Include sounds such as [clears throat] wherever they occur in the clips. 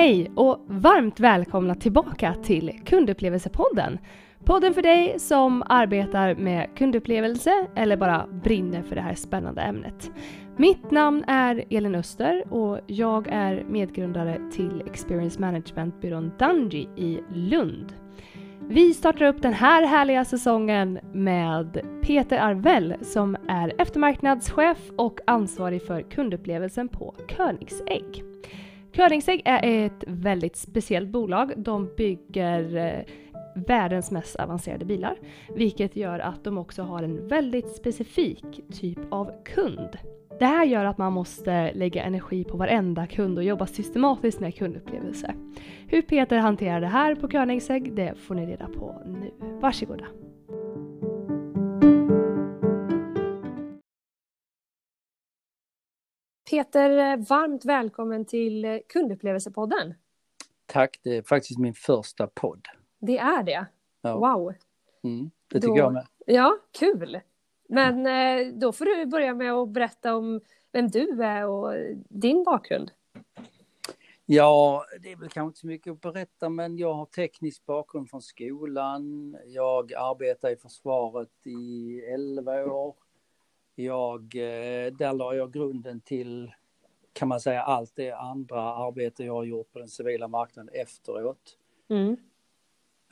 Hej och varmt välkomna tillbaka till Kundupplevelsepodden. Podden för dig som arbetar med kundupplevelse eller bara brinner för det här spännande ämnet. Mitt namn är Elin Öster och jag är medgrundare till Experience Management-byrån Dungy i Lund. Vi startar upp den här härliga säsongen med Peter Arvell som är eftermarknadschef och ansvarig för kundupplevelsen på Königsegg. Koenigsegg är ett väldigt speciellt bolag. De bygger eh, världens mest avancerade bilar, vilket gör att de också har en väldigt specifik typ av kund. Det här gör att man måste lägga energi på varenda kund och jobba systematiskt med kundupplevelse. Hur Peter hanterar det här på Königsegg, det får ni reda på nu. Varsågoda! Peter, varmt välkommen till Kundupplevelsepodden. Tack, det är faktiskt min första podd. Det är det? Ja. Wow! Mm, det tycker då, jag med. Ja, kul! Men eh, då får du börja med att berätta om vem du är och din bakgrund. Ja, det är väl kanske inte så mycket att berätta, men jag har teknisk bakgrund från skolan. Jag arbetar i försvaret i 11 år. Jag, eh, där la jag grunden till, kan man säga, allt det andra arbete jag har gjort på den civila marknaden efteråt. Mm.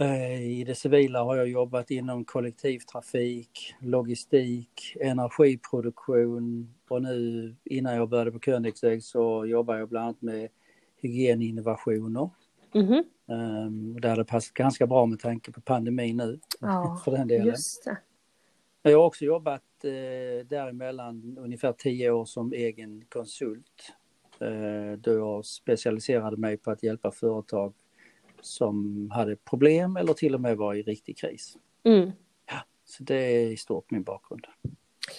Eh, I det civila har jag jobbat inom kollektivtrafik, logistik, energiproduktion och nu innan jag började på Koenigsegg så jobbar jag bland annat med hygieninnovationer. Mm -hmm. Där det passat ganska bra med tanke på pandemin nu. Ja, [laughs] för den delen. just det. Jag har också jobbat eh, däremellan ungefär tio år som egen konsult. Eh, då jag specialiserade mig på att hjälpa företag som hade problem eller till och med var i riktig kris. Mm. Ja, så det är i stort min bakgrund.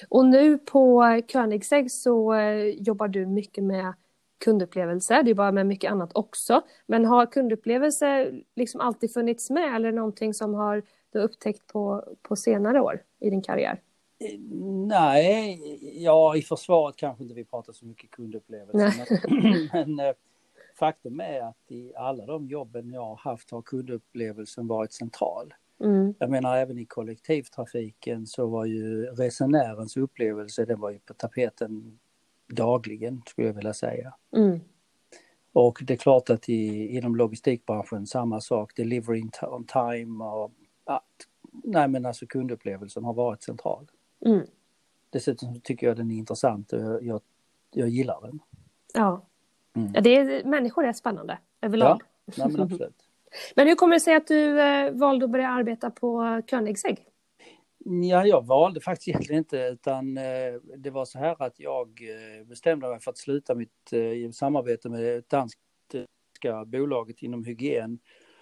Och nu på Koenigsegg så eh, jobbar du mycket med kundupplevelse, det är bara med mycket annat också. Men har kundupplevelse liksom alltid funnits med eller någonting som har du upptäckt på, på senare år i din karriär? Nej, ja i försvaret kanske inte vi pratar så mycket kundupplevelse. Men, [laughs] men eh, faktum är att i alla de jobben jag har haft har kundupplevelsen varit central. Mm. Jag menar även i kollektivtrafiken så var ju resenärens upplevelse, den var ju på tapeten dagligen skulle jag vilja säga. Mm. Och det är klart att i, inom logistikbranschen samma sak, delivery on time och att, nej men alltså kundupplevelsen har varit central. Mm. Dessutom tycker jag den är intressant och jag, jag, jag gillar den. Ja. Mm. ja det är, människor är spännande överlag. Ja, nej, men absolut. [laughs] men hur kommer det sig att du eh, valde att börja arbeta på Koenigsegg? Ja, jag valde faktiskt egentligen inte utan eh, det var så här att jag eh, bestämde mig för att sluta mitt eh, samarbete med det danska bolaget inom hygien.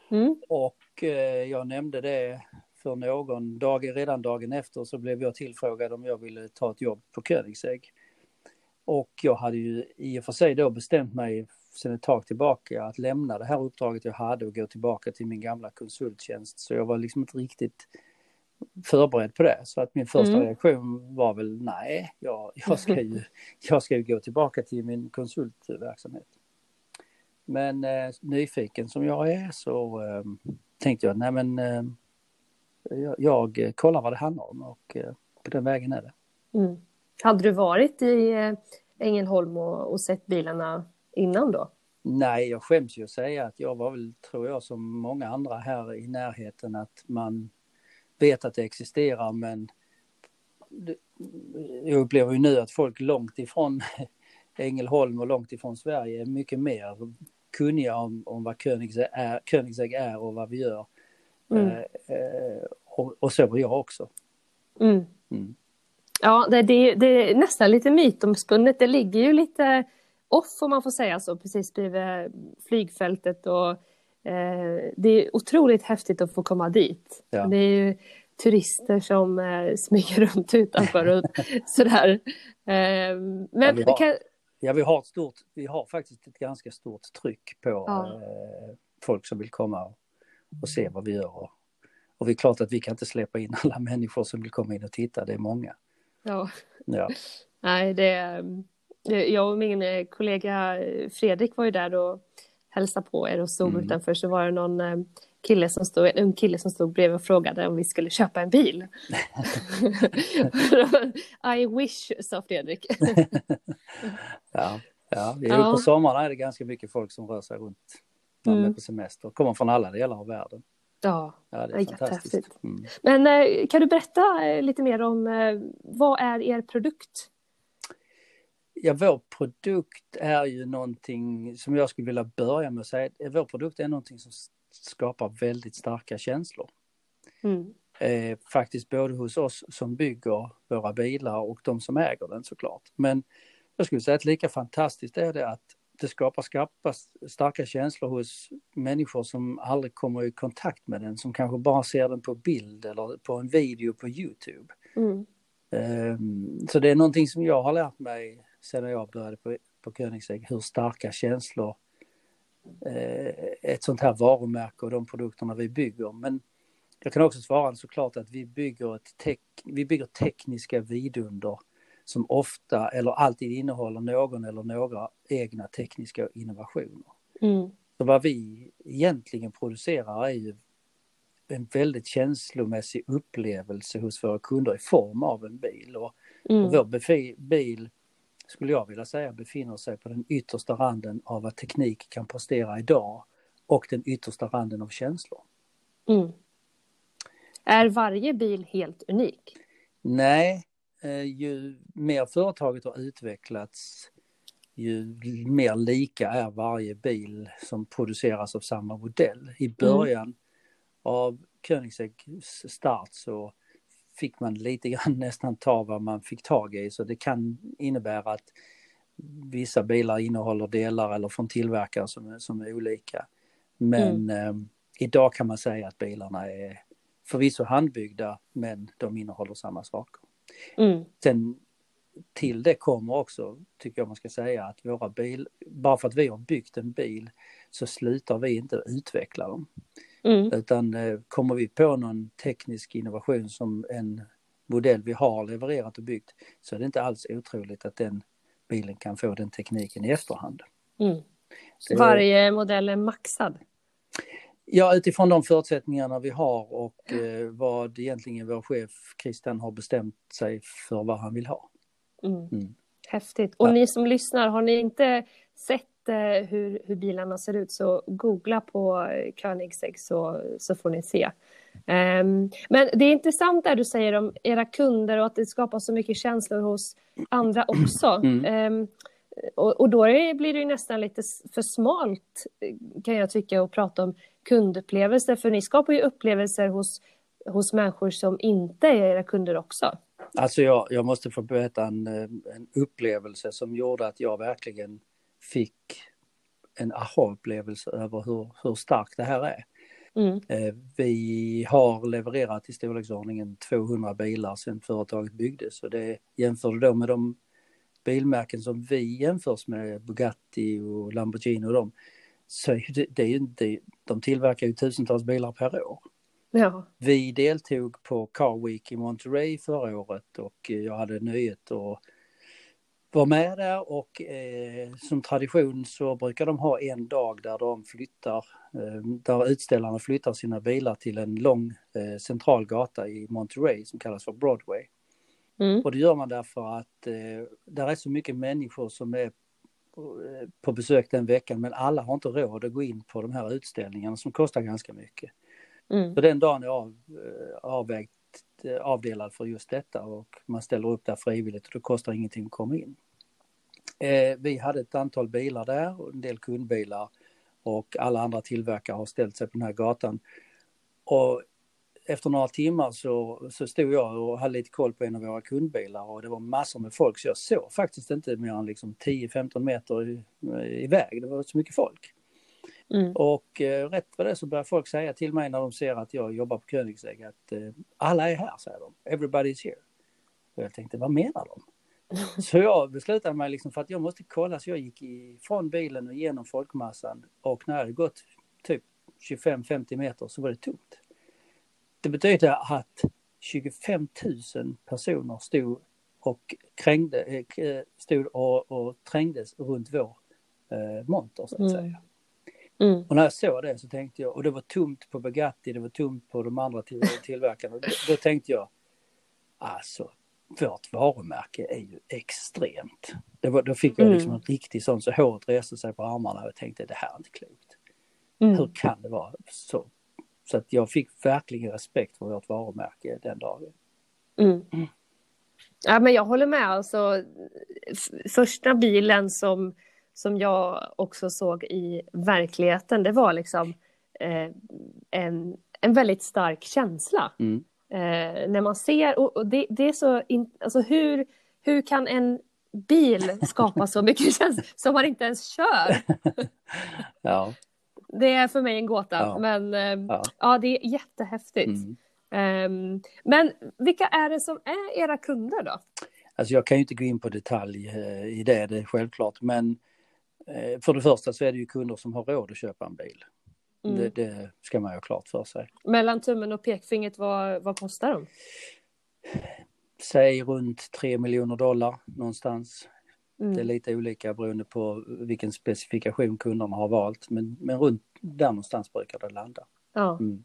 Mm. Och jag nämnde det för någon dag, redan dagen efter så blev jag tillfrågad om jag ville ta ett jobb på Koenigsegg. Och jag hade ju i och för sig då bestämt mig sedan ett tag tillbaka att lämna det här uppdraget jag hade och gå tillbaka till min gamla konsulttjänst. Så jag var liksom inte riktigt förberedd på det. Så att min första mm. reaktion var väl nej, jag, jag, ska ju, [laughs] jag ska ju gå tillbaka till min konsultverksamhet. Men eh, nyfiken som jag är så eh, tänkte jag, nej men eh, jag, jag, kollar vad det handlar om och eh, på den vägen är det. Mm. Hade du varit i eh, Ängelholm och, och sett bilarna innan då? Nej, jag skäms ju att säga att jag var väl, tror jag, som många andra här i närheten att man vet att det existerar men jag upplever ju nu att folk långt ifrån [laughs] Ängelholm och långt ifrån Sverige är mycket mer kunniga om, om vad Koenigsegg är, Koenigsegg är och vad vi gör. Mm. Eh, eh, och, och, så var jag också. Mm. Mm. Ja, det, det, det, är nästan lite mytomspunnet. Det ligger ju lite off om man får säga så, precis bredvid flygfältet och eh, det är otroligt häftigt att få komma dit. Ja. Det är ju turister som eh, smyger [laughs] runt utanför och [laughs] sådär. Eh, men ja, vi, har, kan... ja, vi har ett stort, vi har faktiskt ett ganska stort tryck på ja. eh, folk som vill komma och, och se vad vi gör. Och, och det är klart att vi kan inte släppa in [laughs] alla människor som vill komma in och titta, det är många. Ja. ja. Nej, det, jag och min kollega Fredrik var ju där och hälsa på er och stod mm. utanför så var det någon eh, kille som stod, en ung kille som stod bredvid och frågade om vi skulle köpa en bil. [laughs] I wish, sa Fredrik. [laughs] ja, ja, vi ja. på sommaren är det ganska mycket folk som rör sig runt när mm. är på semester. Kommer från alla delar av världen. Ja, ja det är fantastiskt. Mm. Men eh, kan du berätta eh, lite mer om eh, vad är er produkt? Ja, vår produkt är ju någonting som jag skulle vilja börja med att säga. Vår produkt är någonting som skapar väldigt starka känslor. Mm. Eh, faktiskt både hos oss som bygger våra bilar och de som äger den såklart. Men jag skulle säga att lika fantastiskt är det att det skapar skarpa, starka känslor hos människor som aldrig kommer i kontakt med den, som kanske bara ser den på bild eller på en video på Youtube. Mm. Um, så det är någonting som jag har lärt mig sedan jag började på, på Koenigsegg, hur starka känslor ett sånt här varumärke och de produkterna vi bygger. Men jag kan också svara såklart att vi bygger, ett tek, vi bygger tekniska vidunder som ofta eller alltid innehåller någon eller några egna tekniska innovationer. Mm. Så vad vi egentligen producerar är ju en väldigt känslomässig upplevelse hos våra kunder i form av en bil. Och, mm. och vår bil, skulle jag vilja säga, befinner sig på den yttersta randen av vad teknik kan prestera idag och den yttersta randen av känslor. Mm. Är varje bil helt unik? Nej, Eh, ju mer företaget har utvecklats, ju mer lika är varje bil som produceras av samma modell. I mm. början mm. av Koenigsegg's start så fick man lite grann [laughs] nästan ta vad man fick tag i så det kan innebära att vissa bilar innehåller delar eller från tillverkare som som är olika. Men mm. eh, idag kan man säga att bilarna är förvisso handbyggda men de innehåller samma saker. Mm. Sen till det kommer också, tycker jag man ska säga, att våra bil, bara för att vi har byggt en bil så slutar vi inte utveckla dem. Mm. Utan eh, kommer vi på någon teknisk innovation som en modell vi har levererat och byggt så är det inte alls otroligt att den bilen kan få den tekniken i efterhand. Mm. Varje modell är maxad? Ja, utifrån de förutsättningarna vi har och eh, vad egentligen vår chef Christian har bestämt sig för vad han vill ha. Mm. Mm. Häftigt. Och ja. ni som lyssnar, har ni inte sett hur, hur bilarna ser ut så googla på eh, Koenigsegg så, så får ni se. Um, men det är intressant det du säger om era kunder och att det skapar så mycket känslor hos andra [clears throat] också. Mm. Um, och, och, då blir det ju nästan lite för smalt kan jag tycka att prata om kundupplevelser, för ni skapar ju upplevelser hos, hos människor som inte är era kunder också. Alltså jag, jag måste få berätta en, en upplevelse som gjorde att jag verkligen fick en aha-upplevelse över hur, hur starkt det här är. Mm. Eh, vi har levererat i storleksordningen 200 bilar sedan företaget byggdes och det jämför då med de bilmärken som vi jämförs med, Bugatti och Lamborghini och dem, så det, det är ju inte, de tillverkar ju tusentals bilar per år. Ja. Vi deltog på Car Week i Monterey förra året och jag hade nöjet att vara med där och eh, som tradition så brukar de ha en dag där de flyttar, eh, där utställarna flyttar sina bilar till en lång eh, central gata i Monterey som kallas för Broadway. Mm. Och det gör man därför att eh, där är så mycket människor som är på besök den veckan men alla har inte råd att gå in på de här utställningarna som kostar ganska mycket. Mm. Så den dagen är av, eh, avvägt, eh, Eh, avdelad för just detta och man ställer upp där frivilligt och det kostar ingenting att komma in. Eh, vi hade ett antal bilar där, och en del kundbilar och alla andra tillverkare har ställt sig på den här gatan. Och efter några timmar så, så stod jag och hade lite koll på en av våra kundbilar och det var massor med folk så jag såg faktiskt inte mer än liksom 10-15 meter iväg. Det var så mycket folk. Mm. Och eh, rätt vad det så börjar folk säga till mig när de ser att jag jobbar på Koenigsegg att eh, alla är här, säger de. Everybody is here. Och jag tänkte, vad menar de? [laughs] Så jag beslutade mig liksom för att jag måste kolla, så jag gick ifrån bilen och genom folkmassan och när jag hade gått typ 25-50 meter så var det tomt. Det betyder att 25 000 personer stod och krängde, eh, stod och, och trängdes runt vår eh, monter så att mm. säga. Mm. Och när jag såg det så tänkte jag, och det var tomt på Bugatti, det var tomt på de andra till, [laughs] tillverkarna. Då, då tänkte jag, alltså vårt varumärke är ju extremt. Det var, då fick jag liksom Mm. en riktig sån, så håret reste sig på armarna och jag tänkte det här är inte klokt. Mm. Hur kan det vara så? Så att jag fick verkligen respekt för vårt varumärke den dagen. Mm. Ja, men jag håller med. Alltså, första bilen som, som jag också såg i verkligheten, det var liksom eh, en, en väldigt stark känsla. Mm. Eh, när man ser, och, och det, det är så, in, alltså hur, hur kan en bil skapa så mycket [laughs] känsla som man inte ens kör? [laughs] Ja, Det är för mig en gåta, Ja. men eh, ja. ja, det är jättehäftigt. Mm. Ehm, men vilka är det som är era kunder då? Alltså jag kan ju inte gå in på detalj eh, i det, det är självklart. Men för det första så är det ju kunder som har råd att köpa en bil. Mm. Det, det ska man ju ha klart för sig. Mellan tummen och pekfingret, vad, vad kostar de? Säg runt 3 miljoner dollar någonstans. Mm. Det är lite olika beroende på vilken specifikation kunderna har valt. Men, men runt där någonstans brukar det landa. Ja. Mm.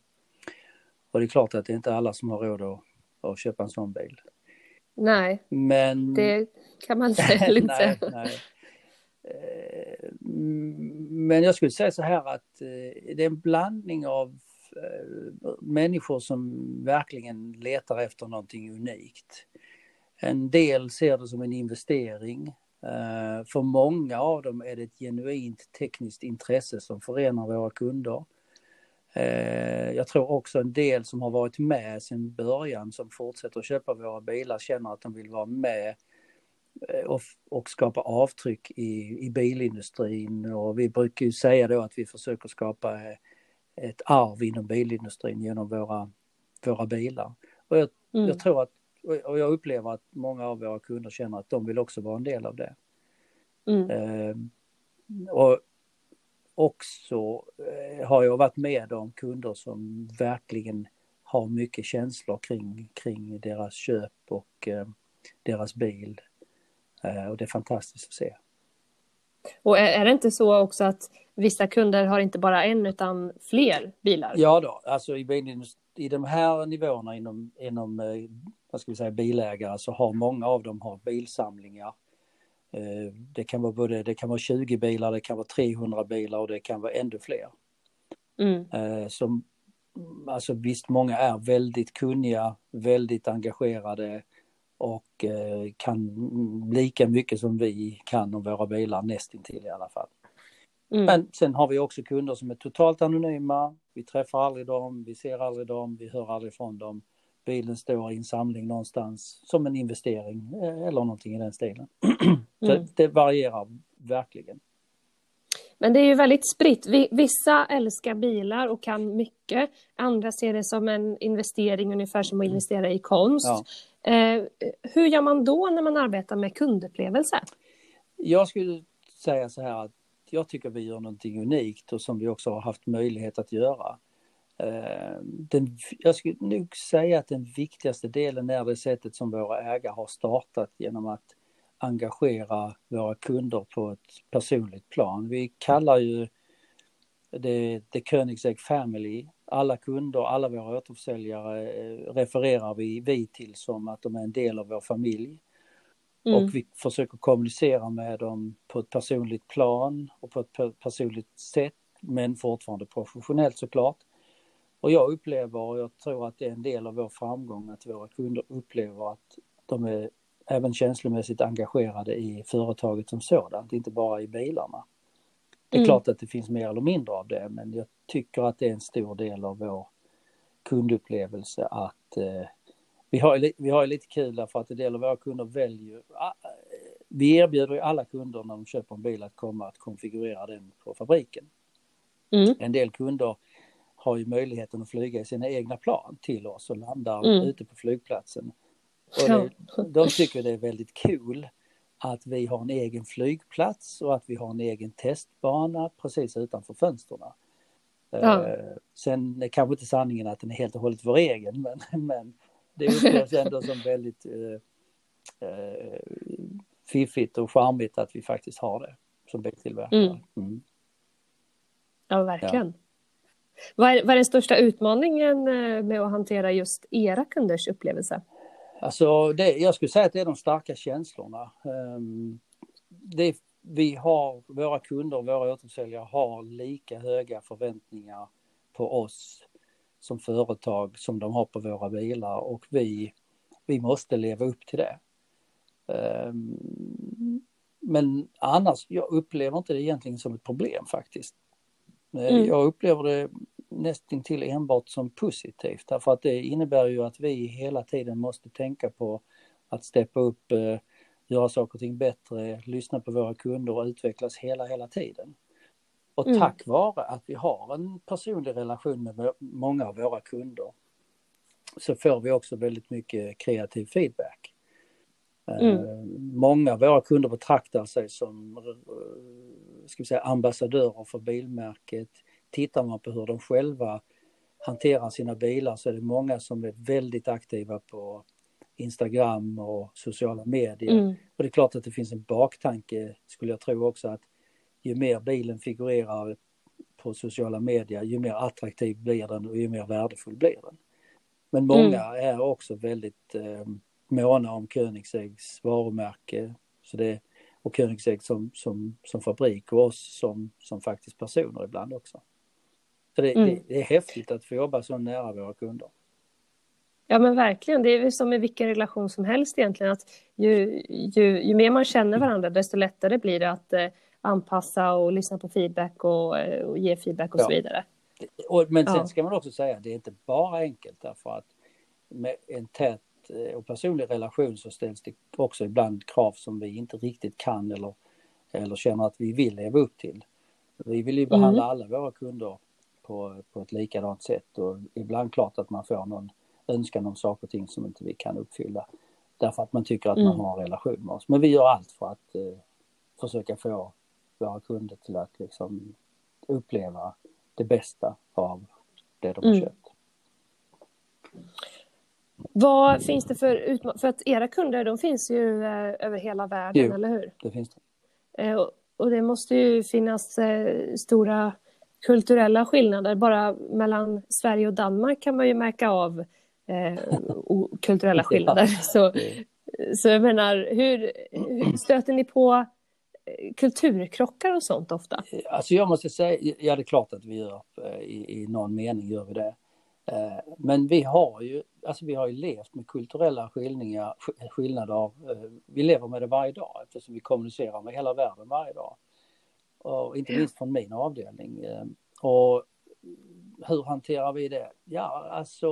Och det är klart att det är inte alla som har råd att, att köpa en sån bil. Nej, Men... det kan man [laughs] säga lugnt nej, nej. Eh, men jag skulle säga så här att eh, det är en blandning av eh, människor som verkligen letar efter någonting unikt. En del ser det som en investering. För många av dem är det ett genuint tekniskt intresse som förenar våra kunder. Jag tror också en del som har varit med sedan början som fortsätter att köpa våra bilar känner att de vill vara med och, och skapa avtryck i, i bilindustrin och vi brukar ju säga då att vi försöker skapa eh, ett arv inom bilindustrin genom våra, våra bilar. Och jag, Mm. jag tror att, och jag upplever att många av våra kunder känner att de vill också vara en del av det. Mm. Eh, och också eh, har jag varit med om kunder som verkligen har mycket känslor kring, kring deras köp och eh, deras bil. Eh, och det är fantastiskt att se. Och är, det inte så också att vissa kunder har inte bara en utan fler bilar? Ja då, alltså i, i de här nivåerna inom, inom eh, vad ska vi säga, bilägare så har många av dem har bilsamlingar. Eh, Det kan vara både, det kan vara 20 bilar, det kan vara 300 bilar och det kan vara ännu fler. Mm. Som, alltså visst, många är väldigt kunniga, väldigt engagerade och eh, kan lika mycket som vi kan om våra bilar, nästintill i alla fall. Mm. Men sen har vi också kunder som är totalt anonyma. Vi träffar aldrig dem, vi ser aldrig dem, vi hör aldrig från dem. Bilen står i en samling någonstans som en investering eh, eller någonting i den stilen. [clears throat] Så Mm. det varierar verkligen. Men det är ju väldigt spritt. Vi- Vissa älskar bilar och kan mycket. Andra ser det som en investering, ungefär som att investera i konst. Ja. Eh, hur gör man då när man arbetar med kundupplevelse? Jag skulle säga så här att jag tycker vi gör någonting unikt och som vi också har haft möjlighet att göra. Eh, Den, jag skulle nog säga att den viktigaste delen är det sättet som våra ägare har startat genom att engagera våra kunder på ett personligt plan. Vi kallar ju det The Koenigsegg Family. Alla kunder, alla våra återförsäljare eh, refererar vi, vi till som att de är en del av vår familj. Mm. Och vi försöker kommunicera med dem på ett personligt plan och på ett per- personligt sätt, men fortfarande professionellt såklart. Och jag upplever, och jag tror att det är en del av vår framgång, att våra kunder upplever att de är även känslomässigt engagerade i företaget som sådant, inte bara i bilarna. Det är Mm. klart att det finns mer eller mindre av det, men jag tycker att det är en stor del av vår kundupplevelse att eh, vi har, vi har lite kul därför att en del av våra kunder väljer, ah, eh, vi erbjuder ju alla kunder när de köper en bil att komma att konfigurera den på fabriken. Mm. En del kunder har ju möjligheten att flyga i sina egna plan till oss och landar Mm. ute på flygplatsen. Och det, de tycker det är väldigt kul att vi har en egen flygplats och att vi har en egen testbana precis utanför fönstren. Ja. Eh, Sen är kanske inte sanningen att den är helt och hållet vår egen, men, [laughs] men det upplevs ändå som väldigt eh, eh, fiffigt och charmigt att vi faktiskt har det som biltillverkare. Mm. Mm. Ja, verkligen. Ja. Vad, är, vad är den största utmaningen eh, med att hantera just era kunders upplevelse? Alltså, det, jag skulle säga att det är de starka känslorna. Um, det, vi har, våra kunder och våra återförsäljare har lika höga förväntningar på oss som företag som de har på våra bilar och vi, vi måste leva upp till det. Um, men annars, jag upplever inte det egentligen som ett problem faktiskt. Eh, mm. Jag upplever det nästan till enbart som positivt därför att det innebär ju att vi hela tiden måste tänka på att steppa upp, eh, göra saker och ting bättre, lyssna på våra kunder och utvecklas hela, hela tiden. Och mm. tack vare att vi har en personlig relation med många av våra kunder så får vi också väldigt mycket kreativ feedback. Mm. Eh, många av våra kunder betraktar sig som ska vi säga, ambassadörer för bilmärket. Tittar man på hur de själva hanterar sina bilar så är det många som är väldigt aktiva på Instagram och sociala medier. Mm. Och det är klart att det finns en baktanke, skulle jag tro också, att ju mer bilen figurerar på sociala medier, ju mer attraktiv blir den och ju mer värdefull blir den. Men många mm. är också väldigt eh, måna om Koenigsegg's varumärke. Så det, och Koenigsegg som, som, som fabrik och oss som, som faktiskt personer ibland också. Så det, mm. det, det är häftigt att få jobba så nära våra kunder. Ja men verkligen, det är som i vilken relation som helst egentligen att ju, ju, ju mer man känner varandra desto lättare blir det att eh, anpassa och lyssna på feedback och, eh, och ge feedback och ja. så vidare. Och, men sen ja. ska man också säga att det är inte bara enkelt därför att med en tät Eh, och personlig relation så ställs det också ibland krav som vi inte riktigt kan eller, eller känner att vi vill leva upp till. Vi vill ju behandla mm. alla våra kunder på, på ett likadant sätt och ibland klart att man får någon önskan om saker och ting som inte vi kan uppfylla. Därför att man tycker att mm. man har en relation med oss. Men vi gör allt för att eh, försöka få våra kunder till att liksom uppleva det bästa av det de mm. köpt. Vad finns det för utmaningar? För att era kunder, de finns ju eh, över hela världen, jo, eller hur? det finns det. Eh, och, och, det måste ju finnas eh, stora kulturella skillnader. Bara mellan Sverige och Danmark kan man ju märka av eh, [laughs] kulturella skillnader. [laughs] Så, så jag menar, hur, hur stöter ni på eh, kulturkrockar och sånt ofta? Alltså jag måste säga, ja det är klart att vi gör, eh, i, i någon mening gör vi det. Men vi har ju, alltså vi har ju levt med kulturella skillningar, skillnader. Vi lever med det varje dag eftersom vi kommunicerar med hela världen varje dag. Och inte minst från min avdelning. Och hur hanterar vi det? Ja, alltså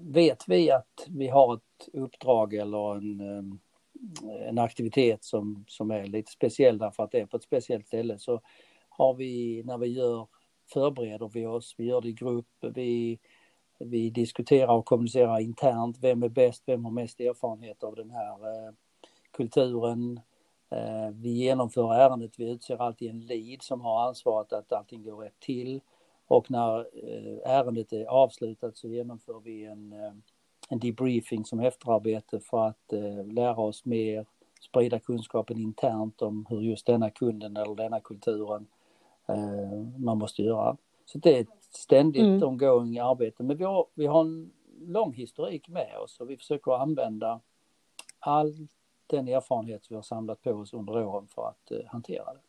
vet vi att vi har ett uppdrag eller en, en aktivitet som, som är lite speciell därför att det är på ett speciellt ställe så har vi när vi gör förbereder vi oss, vi gör det i grupp, vi, vi diskuterar och kommunicerar internt. Vem är bäst, vem har mest erfarenhet av den här eh, kulturen? Eh, vi genomför ärendet, vi utser alltid en lead som har ansvaret att allting går rätt till. Och när eh, ärendet är avslutat så genomför vi en, eh, en debriefing som efterarbete för att eh, lära oss mer, sprida kunskapen internt om hur just denna kunden eller denna kulturen man måste göra. Så det är ett ständigt mm. ongoing arbete. Men vi har, vi har en lång historik med oss och vi försöker använda all den erfarenhet vi har samlat på oss under åren för att hantera det.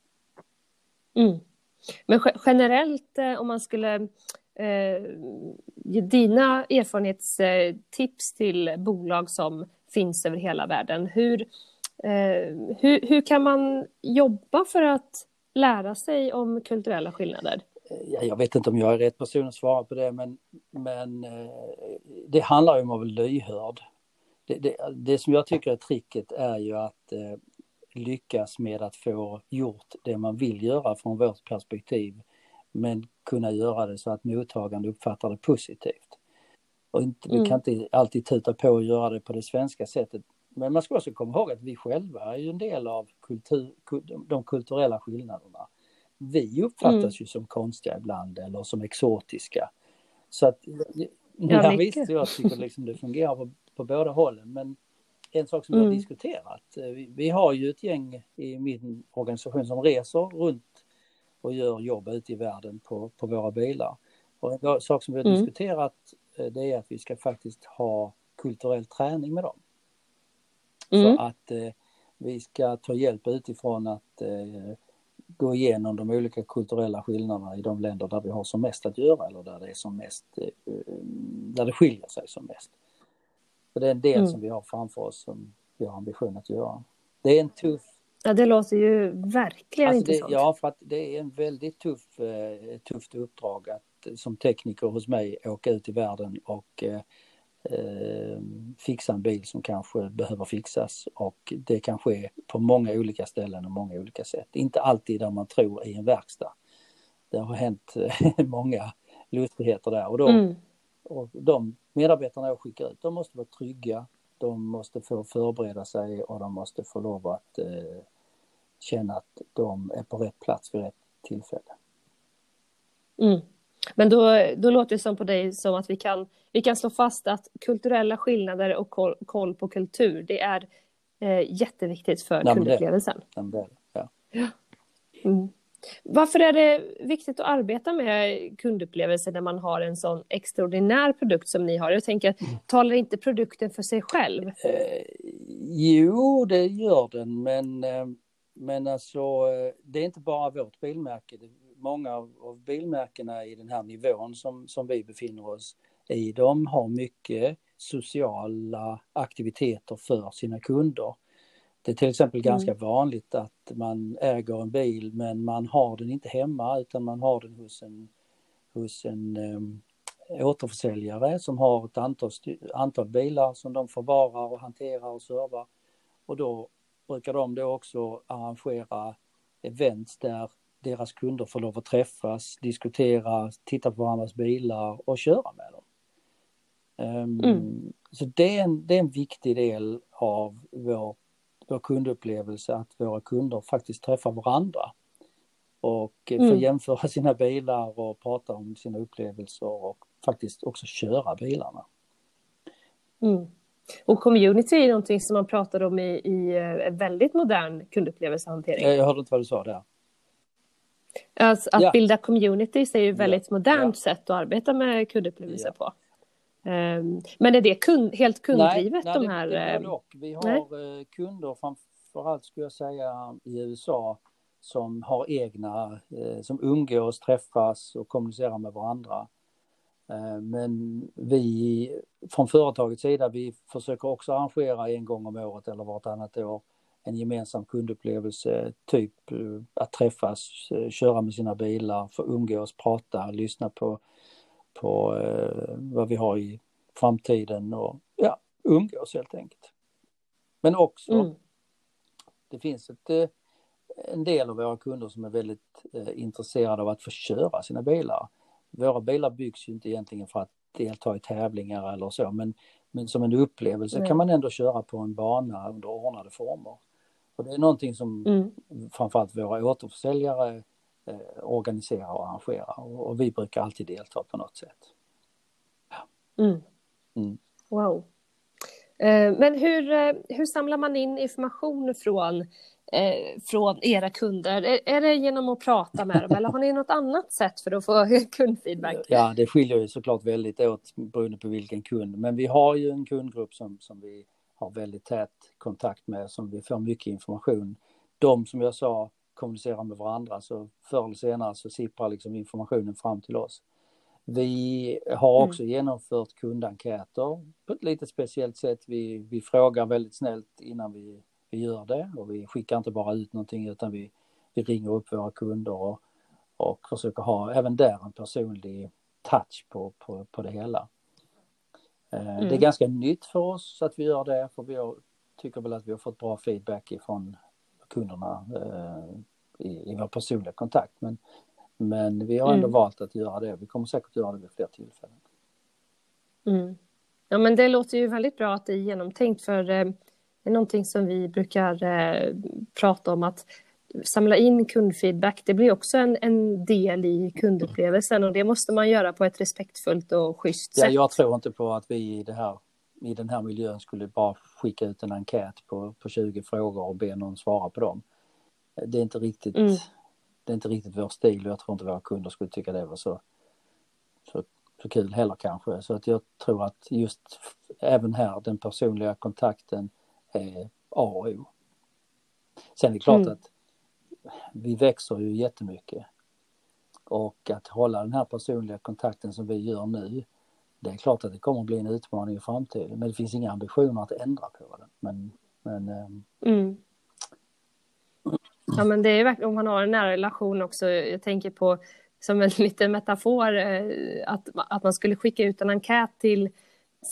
Mm. Men generellt eh, om man skulle eh, ge dina erfarenhetstips till bolag som finns över hela världen, hur, eh, hur, hur kan man jobba för att lära sig om kulturella skillnader? Jag vet inte om jag är rätt person att svara på det, men, men eh, det handlar ju om att vara lyhörd. Det, det, det, som jag tycker är tricket är ju att eh, lyckas med att få gjort det man vill göra från vårt perspektiv, men kunna göra det så att mottagande uppfattar det positivt. Och inte, mm. Vi kan inte alltid tuta på och göra det på det svenska sättet. Men man ska också komma ihåg att vi själva är ju en del av kultur, de kulturella skillnaderna. Vi uppfattas mm. ju som konstiga ibland eller som exotiska. Så att, ja, ja visst, jag tycker liksom det fungerar på, på båda hållen. Men en sak som vi har mm. diskuterat, eh, vi, har ju ett gäng i min organisation som reser runt och gör jobb ute i världen på, på våra bilar. Och en sak som vi har Mm. diskuterat eh, det är att vi ska faktiskt ha kulturell träning med dem. Mm. Så att eh, vi ska ta hjälp utifrån att eh, gå igenom de olika kulturella skillnaderna i de länder där vi har som mest att göra eller där det är som mest, eh, där det skiljer sig som mest. Så det är en del Mm. som vi har framför oss som vi har ambition att göra. Det är en tuff Ja, det låter ju verkligen Alltså det, intressant. ja, för att det är en väldigt tuff, eh, tufft uppdrag att eh, som tekniker hos mig åka ut i världen och eh, eh, fixa en bil som kanske behöver fixas och det kan ske på många olika ställen och många olika sätt. Inte alltid där man tror i en verkstad. Det har hänt [laughs] många lustigheter där och, då, Mm. Och de medarbetarna jag skickar ut, de måste vara trygga, de måste få förbereda sig och de måste få lov att eh, känna att de är på rätt plats vid rätt tillfälle. Mm. Men då, då låter det som på dig som att vi kan, vi kan slå fast att kulturella skillnader och koll, koll på kultur, det är eh, jätteviktigt för kundupplevelsen. Ja, ja. Mm. Varför är det viktigt att arbeta med kundupplevelser när man har en sån extraordinär produkt som ni har? Jag tänker, talar inte produkten för sig själv? Eh, jo, det gör den, men, eh, men alltså eh, det är inte bara vårt bilmärke. Många av, av bilmärkena i den här nivån som, som vi befinner oss i, de har mycket sociala aktiviteter för sina kunder. Det är till exempel ganska vanligt att man äger en bil men man har den inte hemma utan man har den hos en, hos en um, återförsäljare som har ett antal, antal bilar som de förvarar och hanterar och servar. Och då brukar de då också arrangera events där deras kunder får lov att träffas, diskutera, titta på varandras bilar och köra med dem. Um, Mm. Så det är, en, det är en viktig del av vår, vår kundupplevelse att våra kunder faktiskt träffar varandra och eh, får Mm. jämföra [laughs] sina bilar och prata om sina upplevelser och faktiskt också köra bilarna. Mm. Och community är någonting som man pratar om i, i eh, väldigt modern kundupplevelsehantering. Eh, Jag hörde inte vad du sa där. Alltså, att Ja. bilda communities är ju ett Ja, väldigt modernt ja. sätt att arbeta med kundupplevelse Ja. på. Ehm, men är det kund, helt kunddrivet nej, de det- här? Det ehm, både och. Vi nej. har eh, kunder framförallt skulle jag säga i USA som har egna, eh, som umgås, träffas och kommunicerar med varandra. Eh, Men vi från företagets sida, vi försöker också arrangera en gång om året eller vartannat år en gemensam kundupplevelse, typ eh, att träffas, köra med sina bilar, få umgås, prata, lyssna på, på eh, vad vi har i framtiden och ja, umgås helt enkelt. Men också, Mm. det finns ett, eh, en del av våra kunder som är väldigt eh, intresserade av att få köra sina bilar. Våra bilar byggs ju inte egentligen för att delta i tävlingar eller så, men, men som en upplevelse Nej. kan man ändå köra på en bana under ordnade former. Och det är någonting som Mm. framförallt våra återförsäljare eh, organiserar och arrangerar och, och vi brukar alltid delta på något sätt. Mm. Mm. Wow. Eh, Men hur, eh, hur samlar man in information från, eh, från era kunder? Är, är det genom att prata med dem eller har ni något annat sätt för att få [laughs] kundfeedback? Ja, det skiljer ju såklart väldigt åt beroende på vilken kund. Men vi har ju en kundgrupp som, som vi har väldigt tät kontakt med, som vi får mycket information. De som jag sa kommunicerar med varandra, så förr eller senare så sipprar liksom informationen fram till oss. Vi har också genomfört kundenkäter på ett lite speciellt sätt. Vi, vi frågar väldigt snällt innan vi, vi gör det och vi skickar inte bara ut någonting utan vi, vi ringer upp våra kunder och, och försöker ha även där en personlig touch på, på, på det hela. Eh, Det är Mm. ganska nytt för oss att vi gör det för vi har, tycker väl att vi har fått bra feedback ifrån kunderna eh, i, i vår personliga kontakt. Men, men vi har ändå Mm. valt att göra det. Vi kommer säkert göra det vid fler tillfällen. Mm. Ja, men det låter ju väldigt bra att det är genomtänkt för eh, det är någonting som vi brukar eh, prata om att samla in kundfeedback. Det blir också en, en del i kundupplevelsen och det måste man göra på ett respektfullt och schysst Ja, sätt. jag tror inte på att vi i, det här, i den här miljön skulle bara skicka ut en enkät på, på 20 frågor och be någon svara på dem. Det är inte riktigt Mm. det är inte riktigt vår stil och jag tror inte våra kunder skulle tycka det var så, så, så kul heller kanske. Så att jag tror att just även här den personliga kontakten är A och O. Sen är det klart mm. att vi växer ju jättemycket. Och att hålla den här personliga kontakten som vi gör nu, det är klart att det kommer att bli en utmaning i framtiden. Men det finns inga ambitioner att ändra på det. Men, men ehm, mm. Ja men det är verkligen om man har en nära relation också. Jag tänker på som en [laughs] liten metafor eh, att, att man skulle skicka ut en enkät till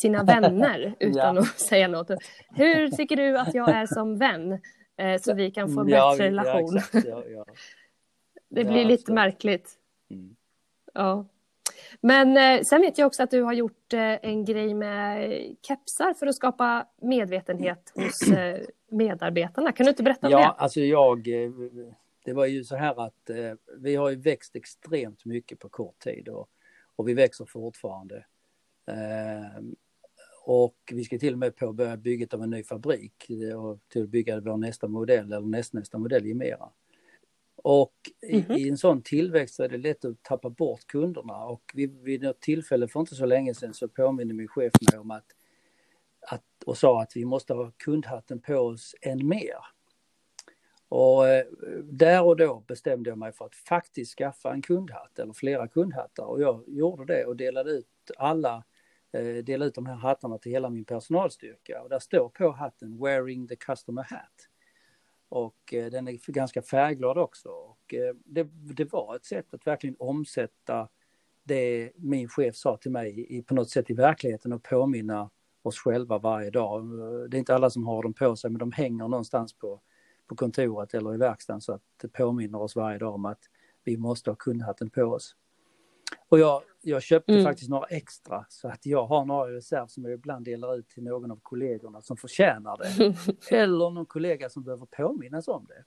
sina vänner [laughs] utan ja. att [laughs] säga något. Hur tycker du att jag är som vän? Eh, så vi kan få en ja, bättre relation. Ja, det blir lite märkligt. Mm. Ja. Men eh, sen vet jag också att du har gjort en grej med kepsar för att skapa medvetenhet hos medarbetarna. Kan du inte berätta om ja, det? Ja, alltså jag, eh, det var ju så här att eh, vi har ju växt extremt mycket på kort tid och, och vi växer fortfarande. Eh, och vi ska till och med påbörja bygget av en ny fabrik och till att bygga vår nästa modell eller nästnästa modell i Mera. Och mm -hmm. i, en sån tillväxt är det lätt att tappa bort kunderna och vid, vid något tillfälle för inte så länge sedan så påminner min chef mig om att och sa att vi måste ha kundhatten på oss än mer. Och eh, där och då bestämde jag mig för att faktiskt skaffa en kundhatt eller flera kundhattar och jag gjorde det och delade ut alla eh, delade ut de här hattarna till hela min personalstyrka och där står på hatten wearing the customer hat. Och eh, den är ganska färgglad också. Och det, det, var ett sätt att verkligen omsätta det min chef sa till mig i, på något sätt i verkligheten och påminna oss själva varje dag. Det är inte alla som har dem på sig men de hänger någonstans på, på kontoret eller i verkstaden så att det påminner oss varje dag om att vi måste ha kundhatten på oss. Och jag, jag köpte mm. faktiskt några extra så att jag har några i reserv som jag ibland delar ut till någon av kollegorna som förtjänar det. [laughs] Eller någon kollega som behöver påminnas om det.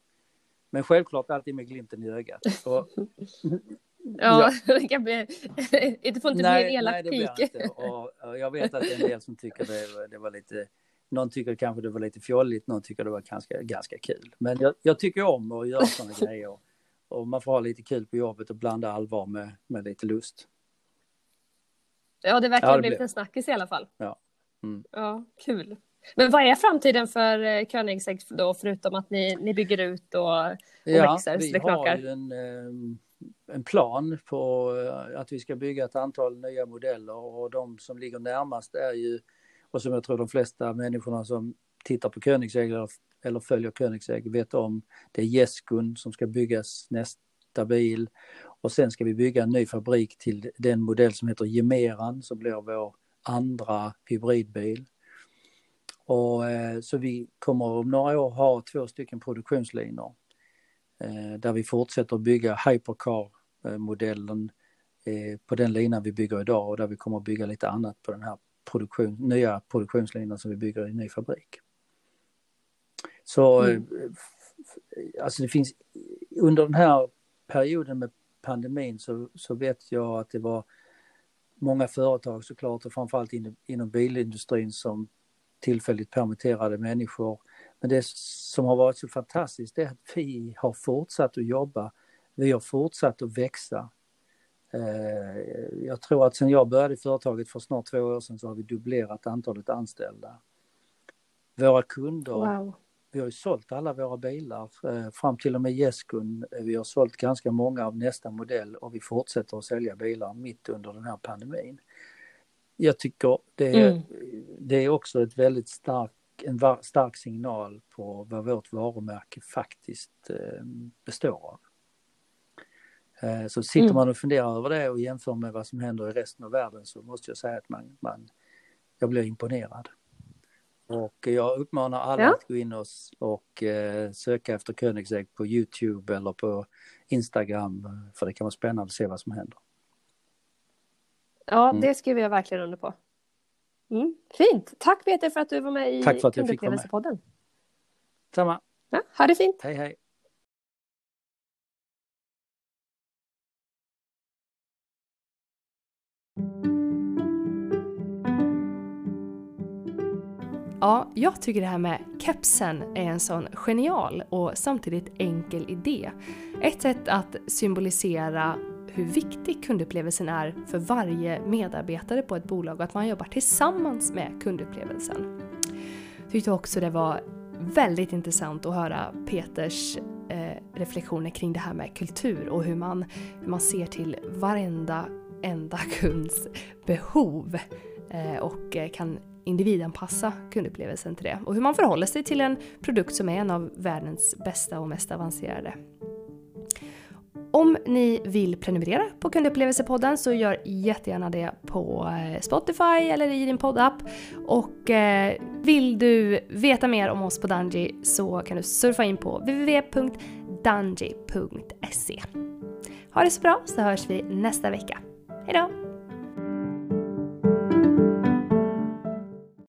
Men självklart alltid med glimten i ögat. Och, ja, ja, [laughs] det kan bli, [laughs] det får inte nej, bli en elak nej, det pik. Inte. Och, [laughs] och, jag vet att det är en del som tycker det, det var lite, någon tycker kanske det var lite fjolligt, någon tycker det var ganska, ganska kul. Men jag, jag tycker om att göra sådana grejer. Och man får ha lite kul på jobbet och blanda allvar med, med lite lust. Ja, det verkar ja, ha blivit en snackis i alla fall. Ja. Mm. Ja, kul. Men vad är framtiden för eh, Koenigsegg då, förutom att ni, ni bygger ut och, och ja, växer så det knakar? Vi har en, eh, en plan på eh, att vi ska bygga ett antal nya modeller och de som ligger närmast är ju, och som jag tror de flesta människorna som tittar på Koenigsegg eller, eller följer Königsegg vet om, det är Jeskun som ska byggas nästa bil och sen ska vi bygga en ny fabrik till den modell som heter Gemeran som blir vår andra hybridbil. Och, eh, så vi kommer om några år ha två stycken produktionslinor där vi fortsätter bygga hypercar-modellen eh, på den linan vi bygger idag och där vi kommer att bygga lite annat på den här produktion, nya produktionslinjen som vi bygger i en ny fabrik. Så mm. alltså det finns under den här perioden med pandemin så, så vet jag att det var många företag såklart och framförallt inom, inom bilindustrin som tillfälligt permitterade människor. Men det som har varit så fantastiskt är att vi har fortsatt att jobba. Vi har fortsatt att växa. Eh, jag tror att sen jag började i företaget för snart två år sedan så har vi dubblerat antalet anställda. Våra kunder wow vi har ju sålt alla våra bilar eh, fram till och med Jeskun. Eh, vi har sålt ganska många av nästa modell och vi fortsätter att sälja bilar mitt under den här pandemin. Jag tycker det är, mm. det är också ett väldigt stark, en stark signal på vad vårt varumärke faktiskt eh, består av. Så sitter mm. man och funderar över det och jämför med vad som händer i resten av världen så måste jag säga att man, man jag blir imponerad. Och jag uppmanar alla ja. att gå in och, och eh, söka efter Koenigsegg på Youtube eller på Instagram för det kan vara spännande att se vad som händer. Ja, mm. det skriver jag verkligen under på. Mm. Fint! Tack Peter för att du var med i Tack för att jag fick vara med. Samma. Ja, ha det fint! Hej hej! Ja, jag tycker det här med kepsen är en sån genial och samtidigt enkel idé. Ett sätt att symbolisera hur viktig kundupplevelsen är för varje medarbetare på ett bolag och att man jobbar tillsammans med kundupplevelsen. Jag tyckte också det var väldigt intressant att höra Peters eh, reflektioner kring det här med kultur och hur man, hur man ser till varenda enda kunds behov eh, och eh, kan individanpassa kundupplevelsen till det. Och hur man förhåller sig till en produkt som är en av världens bästa och mest avancerade. Om ni vill prenumerera på Kundupplevelsepodden så gör jättegärna det på eh, Spotify eller i din poddapp. Och eh, vill du veta mer om oss på Dungy så kan du surfa in på www.dungy.se. Ha det så bra så hörs vi nästa vecka. Hejdå!